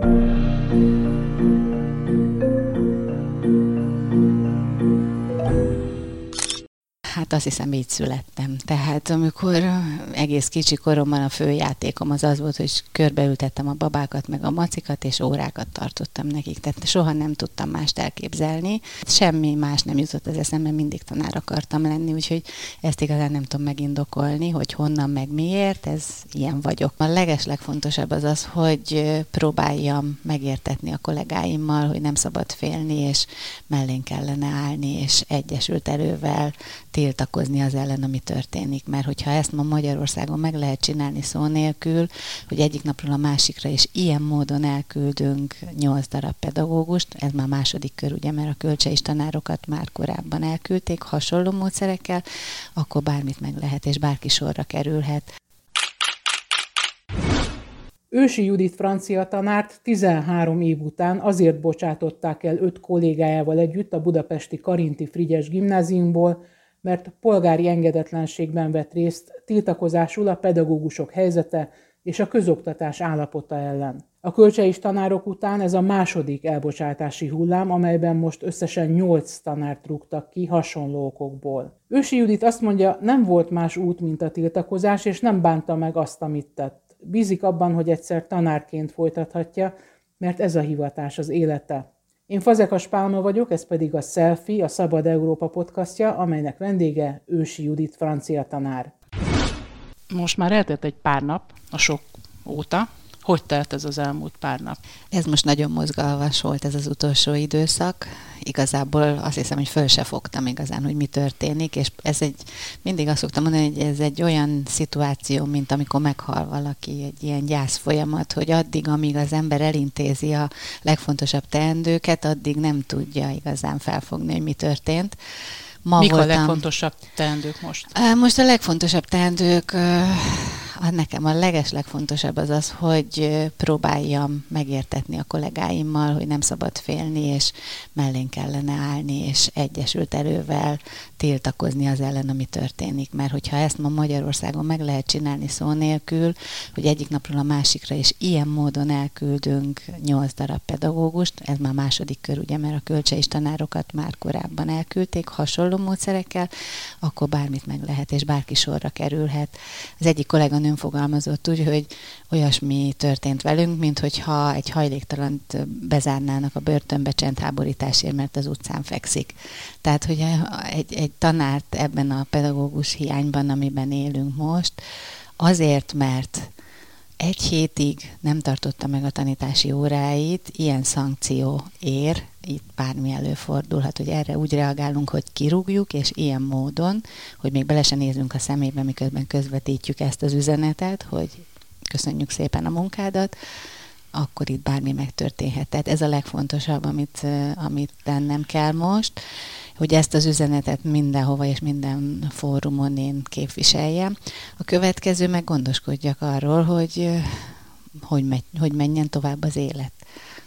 Thank you Hát azt hiszem, így születtem. Tehát amikor egész kicsi koromban a főjátékom az az volt, hogy körbeültettem a babákat, meg a macikat, és órákat tartottam nekik. Tehát soha nem tudtam mást elképzelni. Semmi más nem jutott az eszembe, mindig tanár akartam lenni, úgyhogy ezt igazán nem tudom megindokolni, hogy honnan, meg miért, ez ilyen vagyok. A leges legfontosabb az az, hogy próbáljam megértetni a kollégáimmal, hogy nem szabad félni, és mellén kellene állni, és egyesült erővel tiltakozni az ellen, ami történik. Mert hogyha ezt ma Magyarországon meg lehet csinálni szó nélkül, hogy egyik napról a másikra is ilyen módon elküldünk nyolc darab pedagógust, ez már második kör, ugye, mert a kölcseis tanárokat már korábban elküldték hasonló módszerekkel, akkor bármit meg lehet, és bárki sorra kerülhet. Ősi Judit francia tanárt 13 év után azért bocsátották el öt kollégájával együtt a budapesti Karinti Frigyes gimnáziumból, mert polgári engedetlenségben vett részt tiltakozásul a pedagógusok helyzete és a közoktatás állapota ellen. A kölcseis tanárok után ez a második elbocsátási hullám, amelyben most összesen 8 tanárt rúgtak ki hasonló okokból. Ősi Judit azt mondja, nem volt más út, mint a tiltakozás, és nem bánta meg azt, amit tett. Bízik abban, hogy egyszer tanárként folytathatja, mert ez a hivatás az élete. Én Fazekas Pálma vagyok, ez pedig a Selfie, a Szabad Európa podcastja, amelynek vendége Ősi Judit francia tanár. Most már eltelt egy pár nap a sok óta, hogy telt ez az elmúlt pár nap? Ez most nagyon mozgalmas volt ez az utolsó időszak. Igazából azt hiszem, hogy föl se fogtam igazán, hogy mi történik, és ez egy, mindig azt szoktam mondani, hogy ez egy olyan szituáció, mint amikor meghal valaki, egy ilyen gyász folyamat, hogy addig, amíg az ember elintézi a legfontosabb teendőket, addig nem tudja igazán felfogni, hogy mi történt. Ma Mik voltam, a legfontosabb teendők most? Most a legfontosabb teendők nekem a leges legfontosabb az az, hogy próbáljam megértetni a kollégáimmal, hogy nem szabad félni, és mellén kellene állni, és egyesült erővel tiltakozni az ellen, ami történik. Mert hogyha ezt ma Magyarországon meg lehet csinálni szó nélkül, hogy egyik napról a másikra is ilyen módon elküldünk nyolc darab pedagógust, ez már második kör, ugye, mert a kölcseis tanárokat már korábban elküldték hasonló módszerekkel, akkor bármit meg lehet, és bárki sorra kerülhet. Az egyik kolléganő kolléganőm fogalmazott úgy, hogy olyasmi történt velünk, mint hogyha egy hajléktalant bezárnának a börtönbe csendháborításért, mert az utcán fekszik. Tehát, hogy egy, egy tanárt ebben a pedagógus hiányban, amiben élünk most, azért, mert egy hétig nem tartotta meg a tanítási óráit, ilyen szankció ér, itt bármi előfordulhat, hogy erre úgy reagálunk, hogy kirúgjuk, és ilyen módon, hogy még bele se nézünk a szemébe, miközben közvetítjük ezt az üzenetet, hogy köszönjük szépen a munkádat, akkor itt bármi megtörténhet. Tehát ez a legfontosabb, amit, amit tennem kell most, hogy ezt az üzenetet mindenhova és minden fórumon én képviseljem. A következő meg gondoskodjak arról, hogy, hogy, megy, hogy menjen tovább az élet,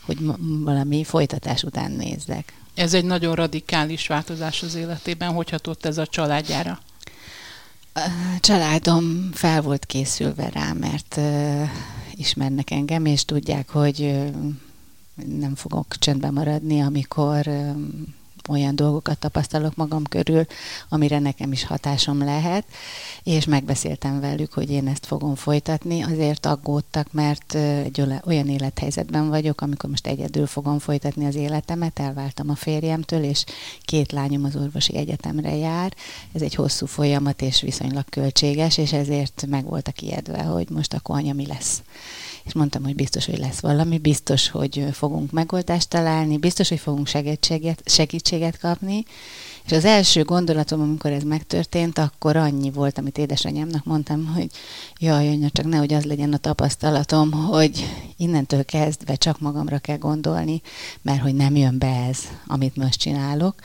hogy valami folytatás után nézzek. Ez egy nagyon radikális változás az életében. Hogy hatott ez a családjára? A családom fel volt készülve rá, mert uh, ismernek engem, és tudják, hogy uh, nem fogok csendben maradni, amikor uh, olyan dolgokat tapasztalok magam körül, amire nekem is hatásom lehet, és megbeszéltem velük, hogy én ezt fogom folytatni. Azért aggódtak, mert egy olyan élethelyzetben vagyok, amikor most egyedül fogom folytatni az életemet, elváltam a férjemtől, és két lányom az orvosi egyetemre jár. Ez egy hosszú folyamat, és viszonylag költséges, és ezért meg voltak ijedve, hogy most akkor anya mi lesz és mondtam, hogy biztos, hogy lesz valami, biztos, hogy fogunk megoldást találni, biztos, hogy fogunk segítséget, segítséget kapni, és az első gondolatom, amikor ez megtörtént, akkor annyi volt, amit édesanyámnak mondtam, hogy jaj, anya, csak nehogy az legyen a tapasztalatom, hogy innentől kezdve csak magamra kell gondolni, mert hogy nem jön be ez, amit most csinálok,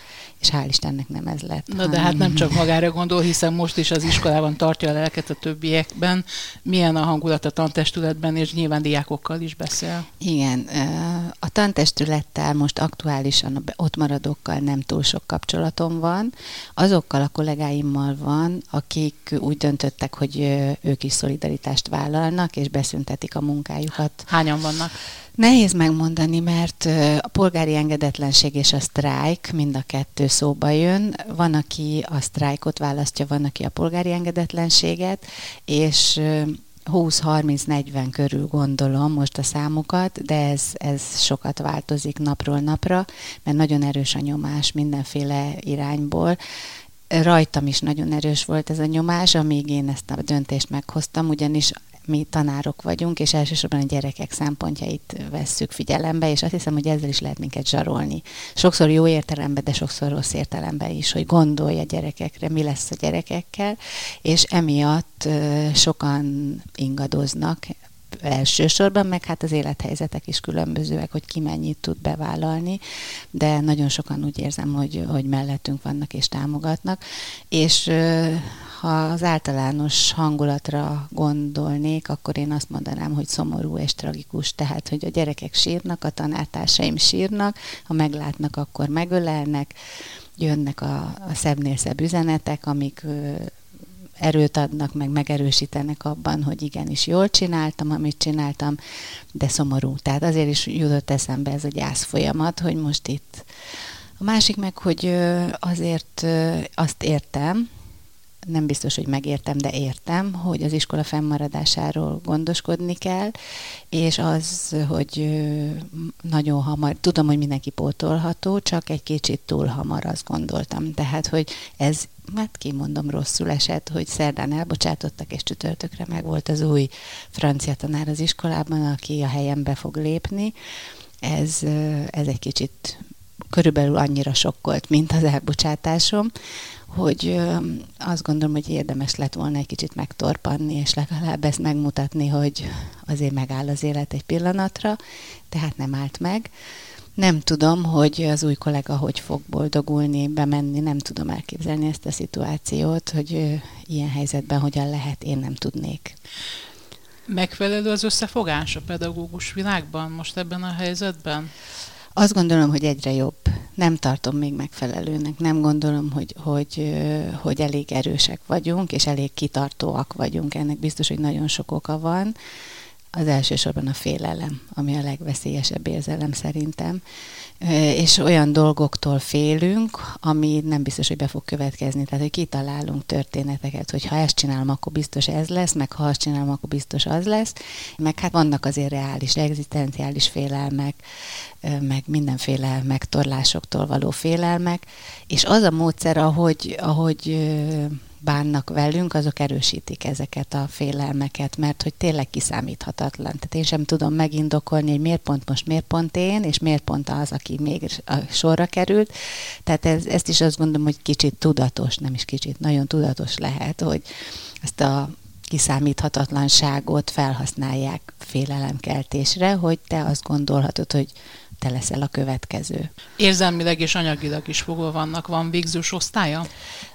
és hál' Istennek nem ez lett. Na de hát nem csak magára gondol, hiszen most is az iskolában tartja a lelket a többiekben. Milyen a hangulat a tantestületben, és nyilván diákokkal is beszél. Igen, a tantestülettel most aktuálisan ott maradókkal nem túl sok kapcsolatom barátom van, azokkal a kollégáimmal van, akik úgy döntöttek, hogy ők is szolidaritást vállalnak, és beszüntetik a munkájukat. Hányan vannak? Nehéz megmondani, mert a polgári engedetlenség és a sztrájk mind a kettő szóba jön. Van, aki a sztrájkot választja, van, aki a polgári engedetlenséget, és 20-30-40 körül gondolom most a számokat, de ez, ez sokat változik napról napra, mert nagyon erős a nyomás mindenféle irányból. Rajtam is nagyon erős volt ez a nyomás, amíg én ezt a döntést meghoztam, ugyanis mi tanárok vagyunk, és elsősorban a gyerekek szempontjait vesszük figyelembe, és azt hiszem, hogy ezzel is lehet minket zsarolni. Sokszor jó értelemben, de sokszor rossz értelemben is, hogy gondolja a gyerekekre, mi lesz a gyerekekkel, és emiatt sokan ingadoznak, elsősorban, meg hát az élethelyzetek is különbözőek, hogy ki mennyit tud bevállalni, de nagyon sokan úgy érzem, hogy, hogy mellettünk vannak és támogatnak, és ha az általános hangulatra gondolnék, akkor én azt mondanám, hogy szomorú és tragikus. Tehát, hogy a gyerekek sírnak, a tanártársaim sírnak, ha meglátnak, akkor megölelnek, jönnek a, a szebbnél szebb üzenetek, amik erőt adnak, meg megerősítenek abban, hogy igenis jól csináltam, amit csináltam, de szomorú. Tehát azért is jutott eszembe ez a gyász folyamat, hogy most itt. A másik meg, hogy azért azt értem, nem biztos, hogy megértem, de értem, hogy az iskola fennmaradásáról gondoskodni kell, és az, hogy nagyon hamar, tudom, hogy mindenki pótolható, csak egy kicsit túl hamar azt gondoltam. Tehát, hogy ez, hát kimondom, rosszul esett, hogy szerdán elbocsátottak, és csütörtökre meg volt az új francia tanár az iskolában, aki a helyembe fog lépni. Ez, ez egy kicsit körülbelül annyira sokkolt, mint az elbocsátásom hogy azt gondolom, hogy érdemes lett volna egy kicsit megtorpanni, és legalább ezt megmutatni, hogy azért megáll az élet egy pillanatra, tehát nem állt meg. Nem tudom, hogy az új kollega hogy fog boldogulni, bemenni, nem tudom elképzelni ezt a szituációt, hogy ilyen helyzetben hogyan lehet, én nem tudnék. Megfelelő az összefogás a pedagógus világban most ebben a helyzetben? Azt gondolom, hogy egyre jobb. Nem tartom még megfelelőnek. Nem gondolom, hogy, hogy, hogy elég erősek vagyunk, és elég kitartóak vagyunk. Ennek biztos, hogy nagyon sok oka van. Az elsősorban a félelem, ami a legveszélyesebb érzelem szerintem és olyan dolgoktól félünk, ami nem biztos, hogy be fog következni. Tehát, hogy kitalálunk történeteket, hogy ha ezt csinálom, akkor biztos ez lesz, meg ha azt csinálom, akkor biztos az lesz. Meg hát vannak azért reális, egzisztenciális félelmek, meg mindenféle megtorlásoktól való félelmek, és az a módszer, ahogy, ahogy bánnak velünk, azok erősítik ezeket a félelmeket, mert hogy tényleg kiszámíthatatlan. Tehát én sem tudom megindokolni, hogy miért pont most, miért pont én, és miért pont az, aki még a sorra került. Tehát ez, ezt is azt gondolom, hogy kicsit tudatos, nem is kicsit, nagyon tudatos lehet, hogy ezt a kiszámíthatatlanságot felhasználják félelemkeltésre, hogy te azt gondolhatod, hogy te leszel a következő. Érzelmileg és anyagilag is fogva vannak. Van végzős osztálya?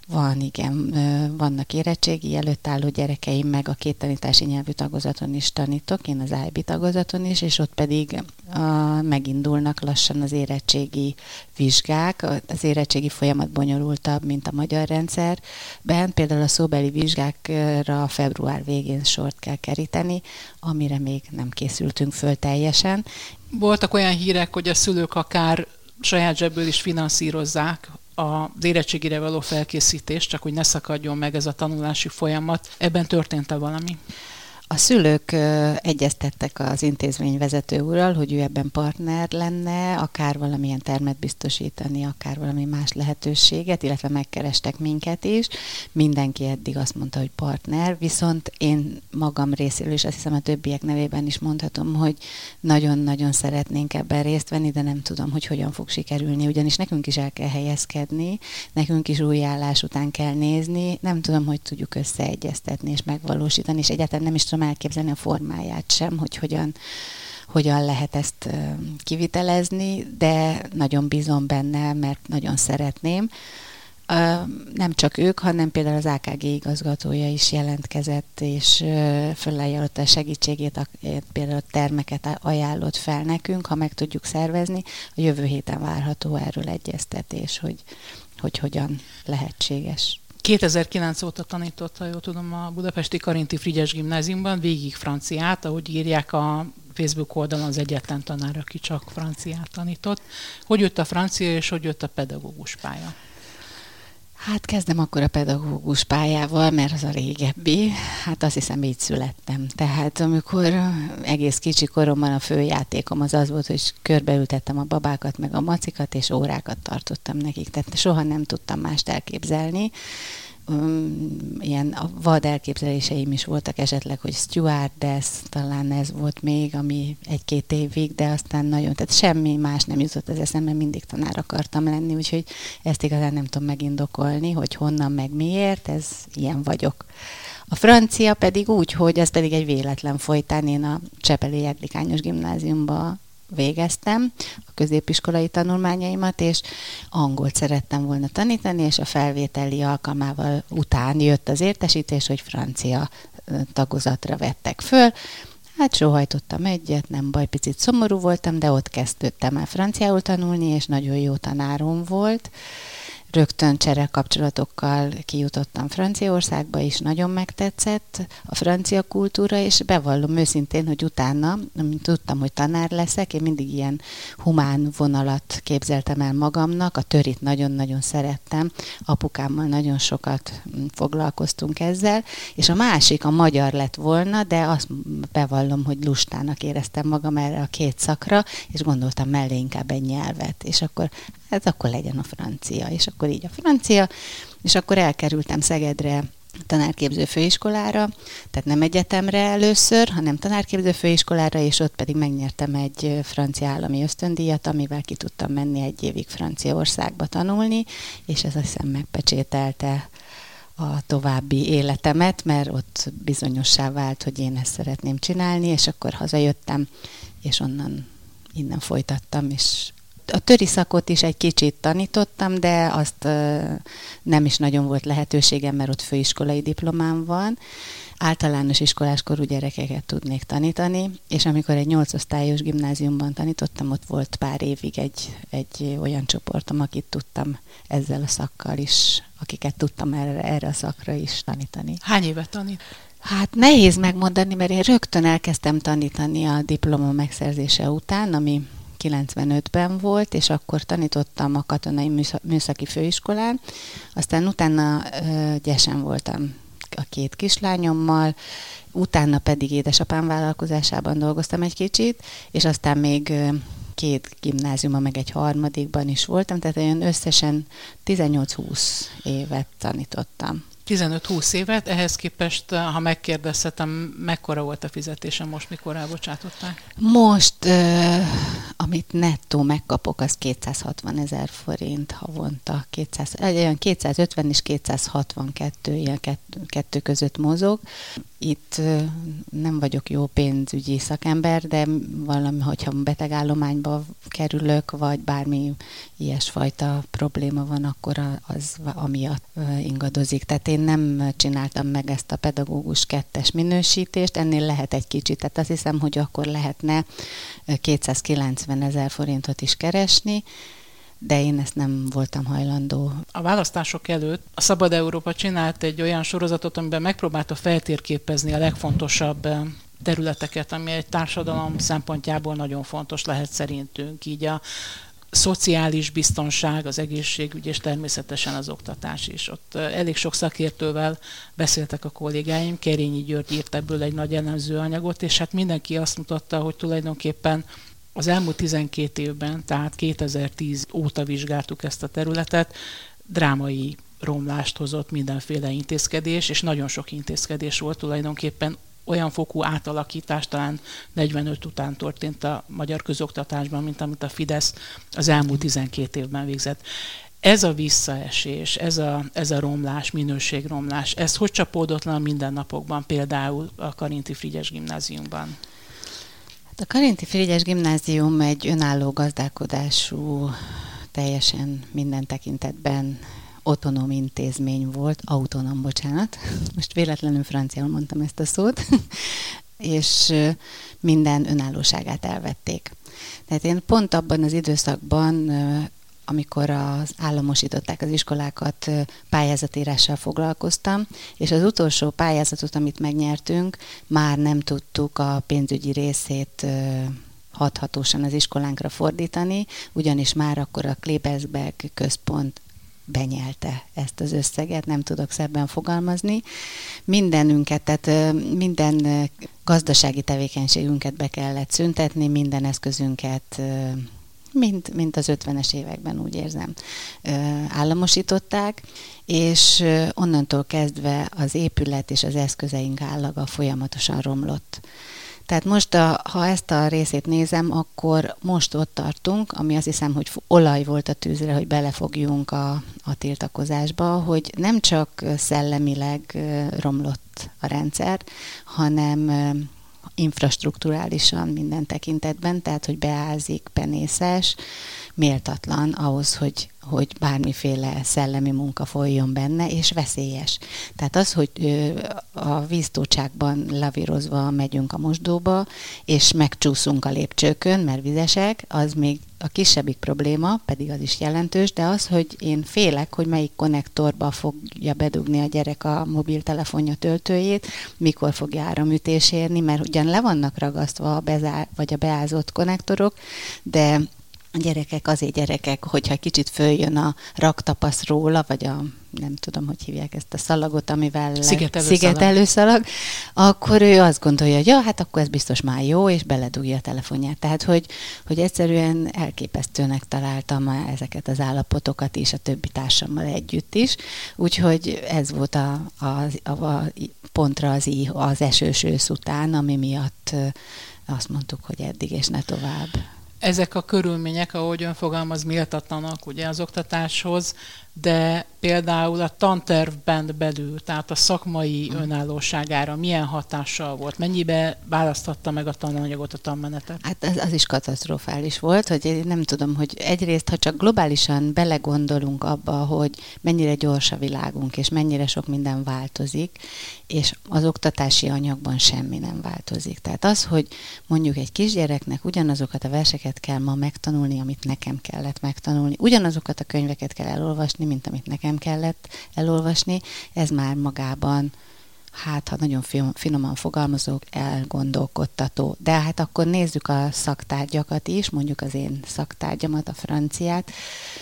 Van, igen. Vannak érettségi előtt álló gyerekeim, meg a két tanítási nyelvű tagozaton is tanítok, én az IB tagozaton is, és ott pedig a, megindulnak lassan az érettségi vizsgák. Az érettségi folyamat bonyolultabb, mint a magyar rendszerben. Például a szóbeli vizsgákra február végén sort kell keríteni, amire még nem készültünk föl teljesen. Voltak olyan hírek, hogy a szülők akár saját zsebből is finanszírozzák az érettségire való felkészítést, csak hogy ne szakadjon meg ez a tanulási folyamat. Ebben történt-e valami? A szülők egyeztettek az intézmény vezető úrral, hogy ő ebben partner lenne, akár valamilyen termet biztosítani, akár valami más lehetőséget, illetve megkerestek minket is. Mindenki eddig azt mondta, hogy partner, viszont én magam részéről is, azt hiszem a többiek nevében is mondhatom, hogy nagyon-nagyon szeretnénk ebben részt venni, de nem tudom, hogy hogyan fog sikerülni, ugyanis nekünk is el kell helyezkedni, nekünk is új állás után kell nézni, nem tudom, hogy tudjuk összeegyeztetni és megvalósítani, és egyáltalán nem is tudom elképzelni a formáját sem, hogy hogyan, hogyan lehet ezt kivitelezni, de nagyon bízom benne, mert nagyon szeretném. Nem csak ők, hanem például az AKG igazgatója is jelentkezett, és fölajánlotta a segítségét, például a termeket ajánlott fel nekünk, ha meg tudjuk szervezni. A jövő héten várható erről egyeztetés, hogy hogy hogyan lehetséges. 2009 óta tanított, ha jól tudom, a Budapesti Karinti Frigyes Gimnáziumban végig franciát, ahogy írják a Facebook oldalon az egyetlen tanár, aki csak franciát tanított. Hogy jött a francia, és hogy jött a pedagógus pálya? Hát kezdem akkor a pedagógus pályával, mert az a régebbi. Hát azt hiszem így születtem. Tehát amikor egész kicsi koromban a főjátékom az az volt, hogy körbeültettem a babákat meg a macikat, és órákat tartottam nekik. Tehát soha nem tudtam mást elképzelni ilyen a vad elképzeléseim is voltak esetleg, hogy stewardess, talán ez volt még, ami egy-két évig, de aztán nagyon, tehát semmi más nem jutott az eszembe, mindig tanár akartam lenni, úgyhogy ezt igazán nem tudom megindokolni, hogy honnan, meg miért, ez ilyen vagyok. A francia pedig úgy, hogy ez pedig egy véletlen folytán, én a Csepeli Eglikányos gimnáziumba végeztem a középiskolai tanulmányaimat, és angolt szerettem volna tanítani, és a felvételi alkalmával után jött az értesítés, hogy francia tagozatra vettek föl. Hát sóhajtottam egyet, nem baj, picit szomorú voltam, de ott kezdődtem el franciául tanulni, és nagyon jó tanárom volt rögtön csere kapcsolatokkal kijutottam Franciaországba, és nagyon megtetszett a francia kultúra, és bevallom őszintén, hogy utána, amint tudtam, hogy tanár leszek, én mindig ilyen humán vonalat képzeltem el magamnak, a törit nagyon-nagyon szerettem, apukámmal nagyon sokat foglalkoztunk ezzel, és a másik a magyar lett volna, de azt bevallom, hogy lustának éreztem magam erre a két szakra, és gondoltam mellé inkább egy nyelvet, és akkor hát akkor legyen a francia, és akkor így a francia, és akkor elkerültem Szegedre tanárképző főiskolára, tehát nem egyetemre először, hanem tanárképző főiskolára, és ott pedig megnyertem egy francia állami ösztöndíjat, amivel ki tudtam menni egy évig Franciaországba tanulni, és ez azt hiszem megpecsételte a további életemet, mert ott bizonyossá vált, hogy én ezt szeretném csinálni, és akkor hazajöttem, és onnan innen folytattam, és a töri szakot is egy kicsit tanítottam, de azt nem is nagyon volt lehetőségem, mert ott főiskolai diplomám van. Általános iskoláskorú gyerekeket tudnék tanítani, és amikor egy nyolcosztályos gimnáziumban tanítottam, ott volt pár évig egy, egy olyan csoportom, akit tudtam ezzel a szakkal is, akiket tudtam erre, erre a szakra is tanítani. Hány évet tanít? Hát nehéz megmondani, mert én rögtön elkezdtem tanítani a diploma megszerzése után, ami 95-ben volt, és akkor tanítottam a katonai műszaki főiskolán, aztán utána gyesen voltam a két kislányommal, utána pedig édesapám vállalkozásában dolgoztam egy kicsit, és aztán még két gimnáziuma, meg egy harmadikban is voltam, tehát olyan összesen 18-20 évet tanítottam. 15-20 évet, ehhez képest, ha megkérdezhetem, mekkora volt a fizetésem most, mikor elbocsátották? Most, uh, amit nettó megkapok, az 260 ezer forint havonta. 200, olyan 250 és 262, ilyen kettő között mozog itt nem vagyok jó pénzügyi szakember, de valami, hogyha betegállományba kerülök, vagy bármi ilyesfajta probléma van, akkor az amiatt ingadozik. Tehát én nem csináltam meg ezt a pedagógus kettes minősítést, ennél lehet egy kicsit. Tehát azt hiszem, hogy akkor lehetne 290 ezer forintot is keresni, de én ezt nem voltam hajlandó. A választások előtt a Szabad Európa csinált egy olyan sorozatot, amiben megpróbálta feltérképezni a legfontosabb területeket, ami egy társadalom szempontjából nagyon fontos lehet szerintünk. Így a szociális biztonság, az egészségügy és természetesen az oktatás is. Ott elég sok szakértővel beszéltek a kollégáim, Kerényi György írt ebből egy nagy elemző anyagot, és hát mindenki azt mutatta, hogy tulajdonképpen az elmúlt 12 évben, tehát 2010 óta vizsgáltuk ezt a területet, drámai romlást hozott mindenféle intézkedés, és nagyon sok intézkedés volt tulajdonképpen olyan fokú átalakítás talán 45 után történt a magyar közoktatásban, mint amit a Fidesz az elmúlt 12 évben végzett. Ez a visszaesés, ez a, ez a romlás, minőségromlás, ez hogy csapódott le a mindennapokban, például a Karinti Frigyes gimnáziumban? A Karinti Frigyes Gimnázium egy önálló gazdálkodású, teljesen minden tekintetben autonóm intézmény volt, autonóm, bocsánat, most véletlenül franciául mondtam ezt a szót, és minden önállóságát elvették. Tehát én pont abban az időszakban amikor az államosították az iskolákat, pályázatírással foglalkoztam, és az utolsó pályázatot, amit megnyertünk, már nem tudtuk a pénzügyi részét hathatósan az iskolánkra fordítani, ugyanis már akkor a Klebersberg központ benyelte ezt az összeget, nem tudok szebben fogalmazni. Mindenünket, tehát minden gazdasági tevékenységünket be kellett szüntetni, minden eszközünket mint, mint az 50-es években úgy érzem, államosították, és onnantól kezdve az épület és az eszközeink állaga folyamatosan romlott. Tehát most, a, ha ezt a részét nézem, akkor most ott tartunk, ami azt hiszem, hogy olaj volt a tűzre, hogy belefogjunk a, a tiltakozásba, hogy nem csak szellemileg romlott a rendszer, hanem infrastruktúrálisan minden tekintetben, tehát hogy beázik, penészes, méltatlan ahhoz, hogy, hogy bármiféle szellemi munka folyjon benne, és veszélyes. Tehát az, hogy a víztócsákban lavírozva megyünk a mosdóba, és megcsúszunk a lépcsőkön, mert vizesek, az még a kisebbik probléma, pedig az is jelentős, de az, hogy én félek, hogy melyik konnektorba fogja bedugni a gyerek a mobiltelefonja töltőjét, mikor fog áramütés érni, mert ugyan le vannak ragasztva a bezár, vagy a beázott konnektorok, de a gyerekek azért gyerekek, hogyha kicsit följön a raktapasz róla, vagy a nem tudom, hogy hívják ezt a szalagot, amivel szigetelőszalag, szigetelőszalag akkor ő azt gondolja, hogy ja, hát akkor ez biztos már jó, és beledugja a telefonját. Tehát, hogy, hogy egyszerűen elképesztőnek találtam ezeket az állapotokat is, a többi társammal együtt is. Úgyhogy ez volt a, a, a, a pontra az, az esős ősz után, ami miatt azt mondtuk, hogy eddig és ne tovább ezek a körülmények, ahogy ön fogalmaz, méltatlanak ugye az oktatáshoz, de például a tantervben belül, tehát a szakmai mm. önállóságára milyen hatással volt? Mennyibe választotta meg a tananyagot, a tanmenetet? Hát ez, az is katasztrofális volt, hogy én nem tudom, hogy egyrészt, ha csak globálisan belegondolunk abba, hogy mennyire gyors a világunk, és mennyire sok minden változik, és az oktatási anyagban semmi nem változik. Tehát az, hogy mondjuk egy kisgyereknek ugyanazokat a verseket kell ma megtanulni, amit nekem kellett megtanulni, ugyanazokat a könyveket kell elolvasni, olvasni, mint amit nekem kellett elolvasni, ez már magában hát ha nagyon finoman fogalmazok, elgondolkodtató. De hát akkor nézzük a szaktárgyakat is, mondjuk az én szaktárgyamat, a franciát,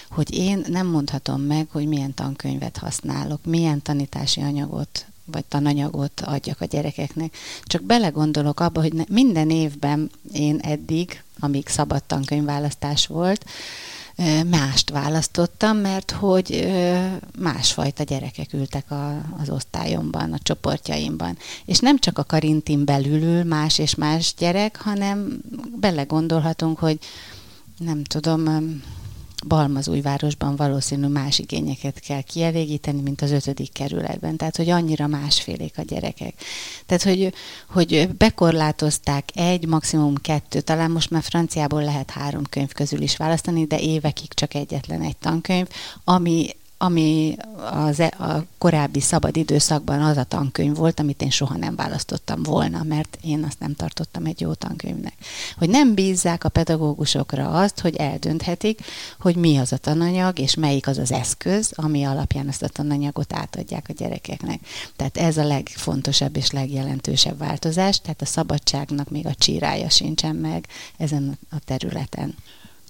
hogy én nem mondhatom meg, hogy milyen tankönyvet használok, milyen tanítási anyagot vagy tananyagot adjak a gyerekeknek. Csak belegondolok abba, hogy minden évben én eddig, amíg szabad tankönyvválasztás volt, mást választottam, mert hogy másfajta gyerekek ültek a, az osztályomban, a csoportjaimban. És nem csak a karintin belül más és más gyerek, hanem belegondolhatunk, hogy nem tudom, Balmazújvárosban valószínű más igényeket kell kielégíteni, mint az ötödik kerületben. Tehát, hogy annyira másfélék a gyerekek. Tehát, hogy, hogy bekorlátozták egy, maximum kettő, talán most már franciából lehet három könyv közül is választani, de évekig csak egyetlen egy tankönyv, ami ami az, e, a korábbi szabad időszakban az a tankönyv volt, amit én soha nem választottam volna, mert én azt nem tartottam egy jó tankönyvnek. Hogy nem bízzák a pedagógusokra azt, hogy eldönthetik, hogy mi az a tananyag, és melyik az az eszköz, ami alapján ezt a tananyagot átadják a gyerekeknek. Tehát ez a legfontosabb és legjelentősebb változás, tehát a szabadságnak még a csírája sincsen meg ezen a területen.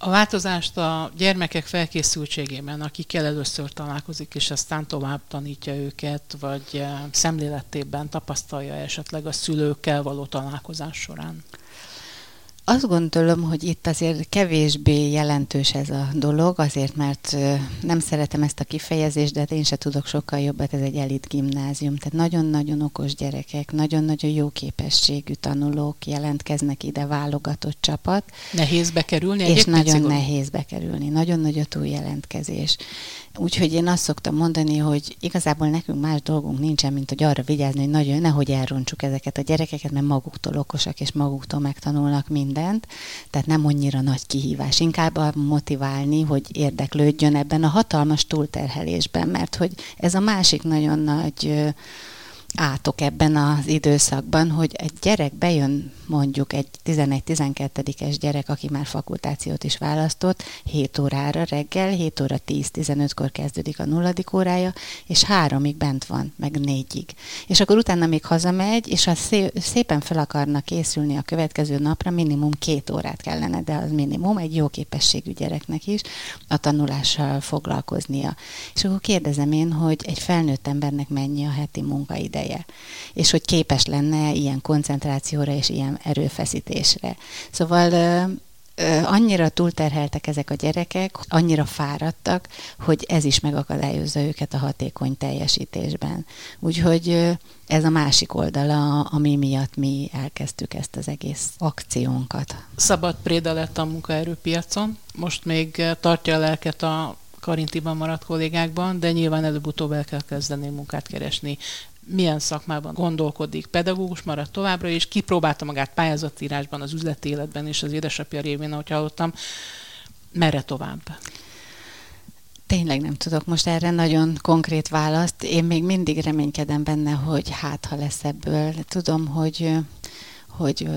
A változást a gyermekek felkészültségében, akikkel először találkozik, és aztán tovább tanítja őket, vagy eh, szemléletében tapasztalja esetleg a szülőkkel való találkozás során? Azt gondolom, hogy itt azért kevésbé jelentős ez a dolog, azért mert nem szeretem ezt a kifejezést, de hát én se tudok sokkal jobbat, ez egy elit gimnázium. Tehát nagyon-nagyon okos gyerekek, nagyon-nagyon jó képességű tanulók jelentkeznek ide, válogatott csapat. Nehéz bekerülni? És nagyon szigorú. nehéz bekerülni, nagyon nagy a túljelentkezés. Úgyhogy én azt szoktam mondani, hogy igazából nekünk más dolgunk nincsen, mint hogy arra vigyázni, hogy nagyon, nehogy elrontsuk ezeket a gyerekeket, mert maguktól okosak és maguktól megtanulnak mindent. Tehát nem annyira nagy kihívás. Inkább motiválni, hogy érdeklődjön ebben a hatalmas túlterhelésben, mert hogy ez a másik nagyon nagy átok ebben az időszakban, hogy egy gyerek bejön, mondjuk egy 11-12-es gyerek, aki már fakultációt is választott, 7 órára reggel, 7 óra 10-15-kor kezdődik a nulladik órája, és háromig bent van, meg négyig. És akkor utána még hazamegy, és ha szépen fel akarnak készülni a következő napra, minimum két órát kellene, de az minimum egy jó képességű gyereknek is a tanulással foglalkoznia. És akkor kérdezem én, hogy egy felnőtt embernek mennyi a heti munkaideje, és hogy képes lenne ilyen koncentrációra és ilyen erőfeszítésre. Szóval annyira túlterheltek ezek a gyerekek, annyira fáradtak, hogy ez is megakadályozza őket a hatékony teljesítésben. Úgyhogy ez a másik oldala, ami miatt mi elkezdtük ezt az egész akciónkat. Szabad préda lett a munkaerőpiacon, most még tartja a lelket a Karintiban maradt kollégákban, de nyilván előbb-utóbb el kell kezdeni munkát keresni milyen szakmában gondolkodik. Pedagógus maradt továbbra, és kipróbálta magát pályázatírásban, az üzleti életben, és az édesapja révén, ahogy hallottam. Merre tovább? Tényleg nem tudok most erre nagyon konkrét választ. Én még mindig reménykedem benne, hogy hát, ha lesz ebből. Tudom, hogy, hogy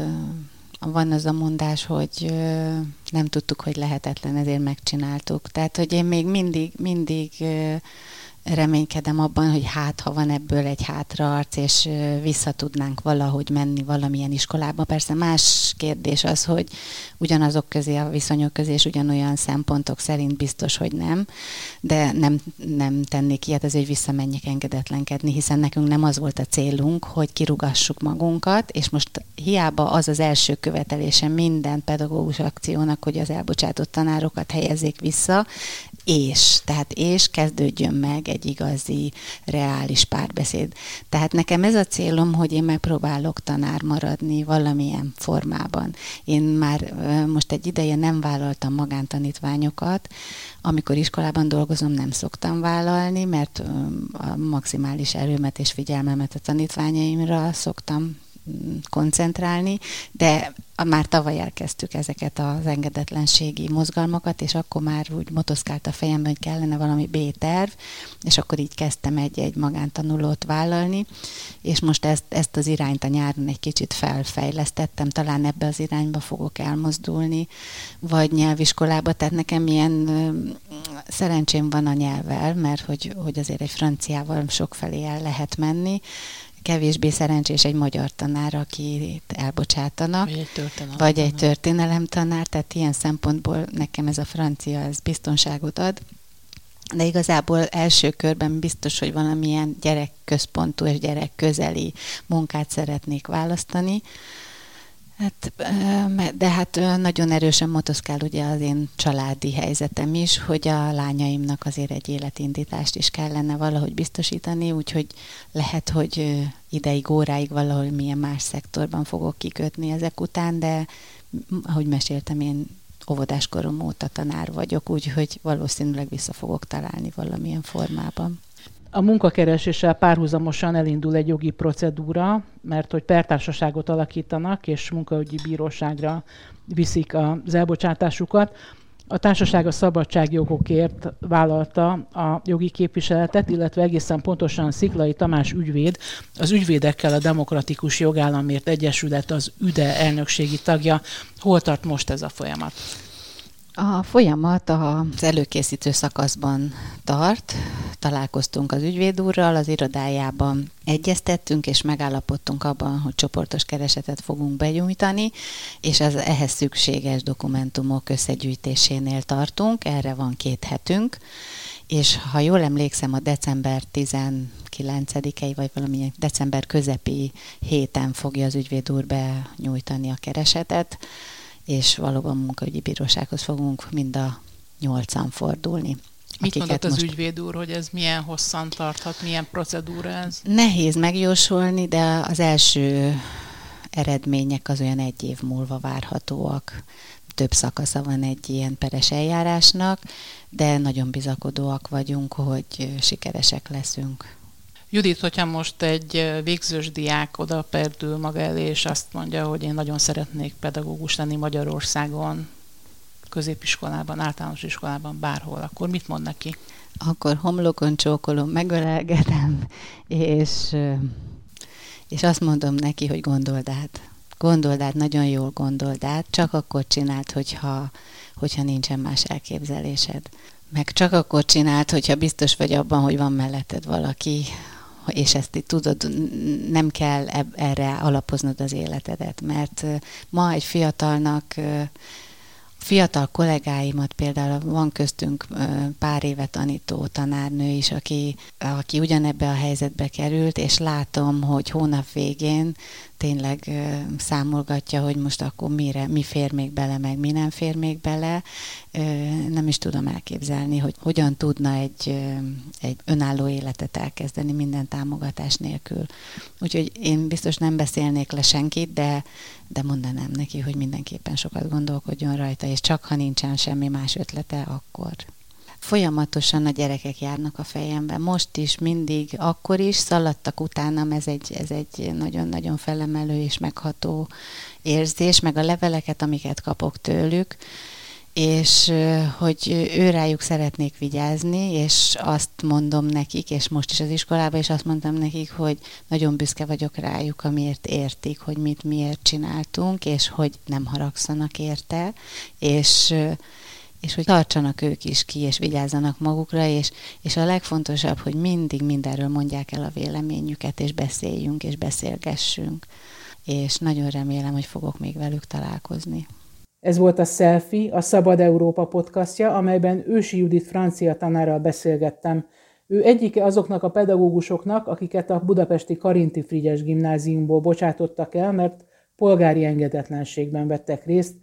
van az a mondás, hogy nem tudtuk, hogy lehetetlen, ezért megcsináltuk. Tehát, hogy én még mindig, mindig reménykedem abban, hogy hát, ha van ebből egy hátraarc, és vissza tudnánk valahogy menni valamilyen iskolába. Persze más kérdés az, hogy ugyanazok közé, a viszonyok közé, és ugyanolyan szempontok szerint biztos, hogy nem, de nem, nem tennék ilyet, azért, hogy visszamenjek engedetlenkedni, hiszen nekünk nem az volt a célunk, hogy kirugassuk magunkat, és most hiába az az első követelése minden pedagógus akciónak, hogy az elbocsátott tanárokat helyezzék vissza, és, tehát és kezdődjön meg egy igazi, reális párbeszéd. Tehát nekem ez a célom, hogy én megpróbálok tanár maradni valamilyen formában. Én már most egy ideje nem vállaltam magántanítványokat, amikor iskolában dolgozom, nem szoktam vállalni, mert a maximális erőmet és figyelmemet a tanítványaimra szoktam koncentrálni, de már tavaly elkezdtük ezeket az engedetlenségi mozgalmakat, és akkor már úgy motoszkált a fejemben, hogy kellene valami B-terv, és akkor így kezdtem egy-egy magántanulót vállalni, és most ezt, ezt az irányt a nyáron egy kicsit felfejlesztettem, talán ebbe az irányba fogok elmozdulni, vagy nyelviskolába, tehát nekem ilyen szerencsém van a nyelvvel, mert hogy, hogy azért egy franciával sokfelé el lehet menni, kevésbé szerencsés egy magyar tanár, akit elbocsátanak. Vagy egy történelem Vagy egy történelem tanár, tehát ilyen szempontból nekem ez a francia, ez biztonságot ad. De igazából első körben biztos, hogy valamilyen gyerekközpontú és gyerekközeli munkát szeretnék választani. Hát, de hát nagyon erősen motoszkál ugye az én családi helyzetem is, hogy a lányaimnak azért egy életindítást is kellene valahogy biztosítani, úgyhogy lehet, hogy ideig, óráig valahol milyen más szektorban fogok kikötni ezek után, de ahogy meséltem, én óvodáskorom óta tanár vagyok, úgyhogy valószínűleg vissza fogok találni valamilyen formában. A munkakereséssel párhuzamosan elindul egy jogi procedúra, mert hogy pertársaságot alakítanak, és munkaügyi bíróságra viszik az elbocsátásukat. A társaság a szabadságjogokért vállalta a jogi képviseletet, illetve egészen pontosan Sziklai Tamás ügyvéd, az ügyvédekkel a Demokratikus Jogállamért Egyesület az üde elnökségi tagja. Hol tart most ez a folyamat? A folyamat az előkészítő szakaszban tart. Találkoztunk az ügyvéd úrral, az irodájában egyeztettünk, és megállapodtunk abban, hogy csoportos keresetet fogunk benyújtani, és az ehhez szükséges dokumentumok összegyűjtésénél tartunk, erre van két hetünk, és ha jól emlékszem, a december 19-i, vagy valamilyen december közepi héten fogja az ügyvéd úr benyújtani a keresetet, és valóban munkaügyi bírósághoz fogunk mind a nyolcan fordulni. Mit mondott az most... ügyvéd úr, hogy ez milyen hosszan tarthat, milyen procedúra ez? Nehéz megjósolni, de az első eredmények az olyan egy év múlva várhatóak. Több szakasza van egy ilyen peres eljárásnak, de nagyon bizakodóak vagyunk, hogy sikeresek leszünk. Judit, hogyha most egy végzős diák oda perdül maga elé, és azt mondja, hogy én nagyon szeretnék pedagógus lenni Magyarországon, középiskolában, általános iskolában, bárhol, akkor mit mond neki? Akkor homlokon csókolom, megölelgetem, és És azt mondom neki, hogy gondold át. Gondold át, nagyon jól gondold át, csak akkor csináld, hogyha, hogyha nincsen más elképzelésed. Meg csak akkor csináld, hogyha biztos vagy abban, hogy van melletted valaki, és ezt itt tudod, nem kell erre alapoznod az életedet, mert ma egy fiatalnak fiatal kollégáimat, például van köztünk pár éve tanító tanárnő is, aki, aki ugyanebbe a helyzetbe került, és látom, hogy hónap végén tényleg számolgatja, hogy most akkor mire, mi fér még bele, meg mi nem fér még bele. Nem is tudom elképzelni, hogy hogyan tudna egy, egy önálló életet elkezdeni minden támogatás nélkül. Úgyhogy én biztos nem beszélnék le senkit, de, de mondanám neki, hogy mindenképpen sokat gondolkodjon rajta, és csak ha nincsen semmi más ötlete, akkor folyamatosan a gyerekek járnak a fejemben. Most is, mindig, akkor is szaladtak utánam, ez egy, ez egy nagyon-nagyon felemelő és megható érzés, meg a leveleket, amiket kapok tőlük, és hogy őrájuk szeretnék vigyázni, és azt mondom nekik, és most is az iskolában is azt mondtam nekik, hogy nagyon büszke vagyok rájuk, amiért értik, hogy mit miért csináltunk, és hogy nem haragszanak érte, és és hogy tartsanak ők is ki, és vigyázzanak magukra, és, és a legfontosabb, hogy mindig mindenről mondják el a véleményüket, és beszéljünk, és beszélgessünk. És nagyon remélem, hogy fogok még velük találkozni. Ez volt a Selfie, a Szabad Európa podcastja, amelyben Ősi Judit francia tanárral beszélgettem. Ő egyike azoknak a pedagógusoknak, akiket a budapesti Karinti Frigyes gimnáziumból bocsátottak el, mert polgári engedetlenségben vettek részt,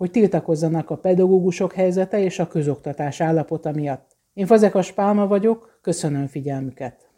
hogy tiltakozzanak a pedagógusok helyzete és a közoktatás állapota miatt. Én Fazekas Pálma vagyok, köszönöm figyelmüket!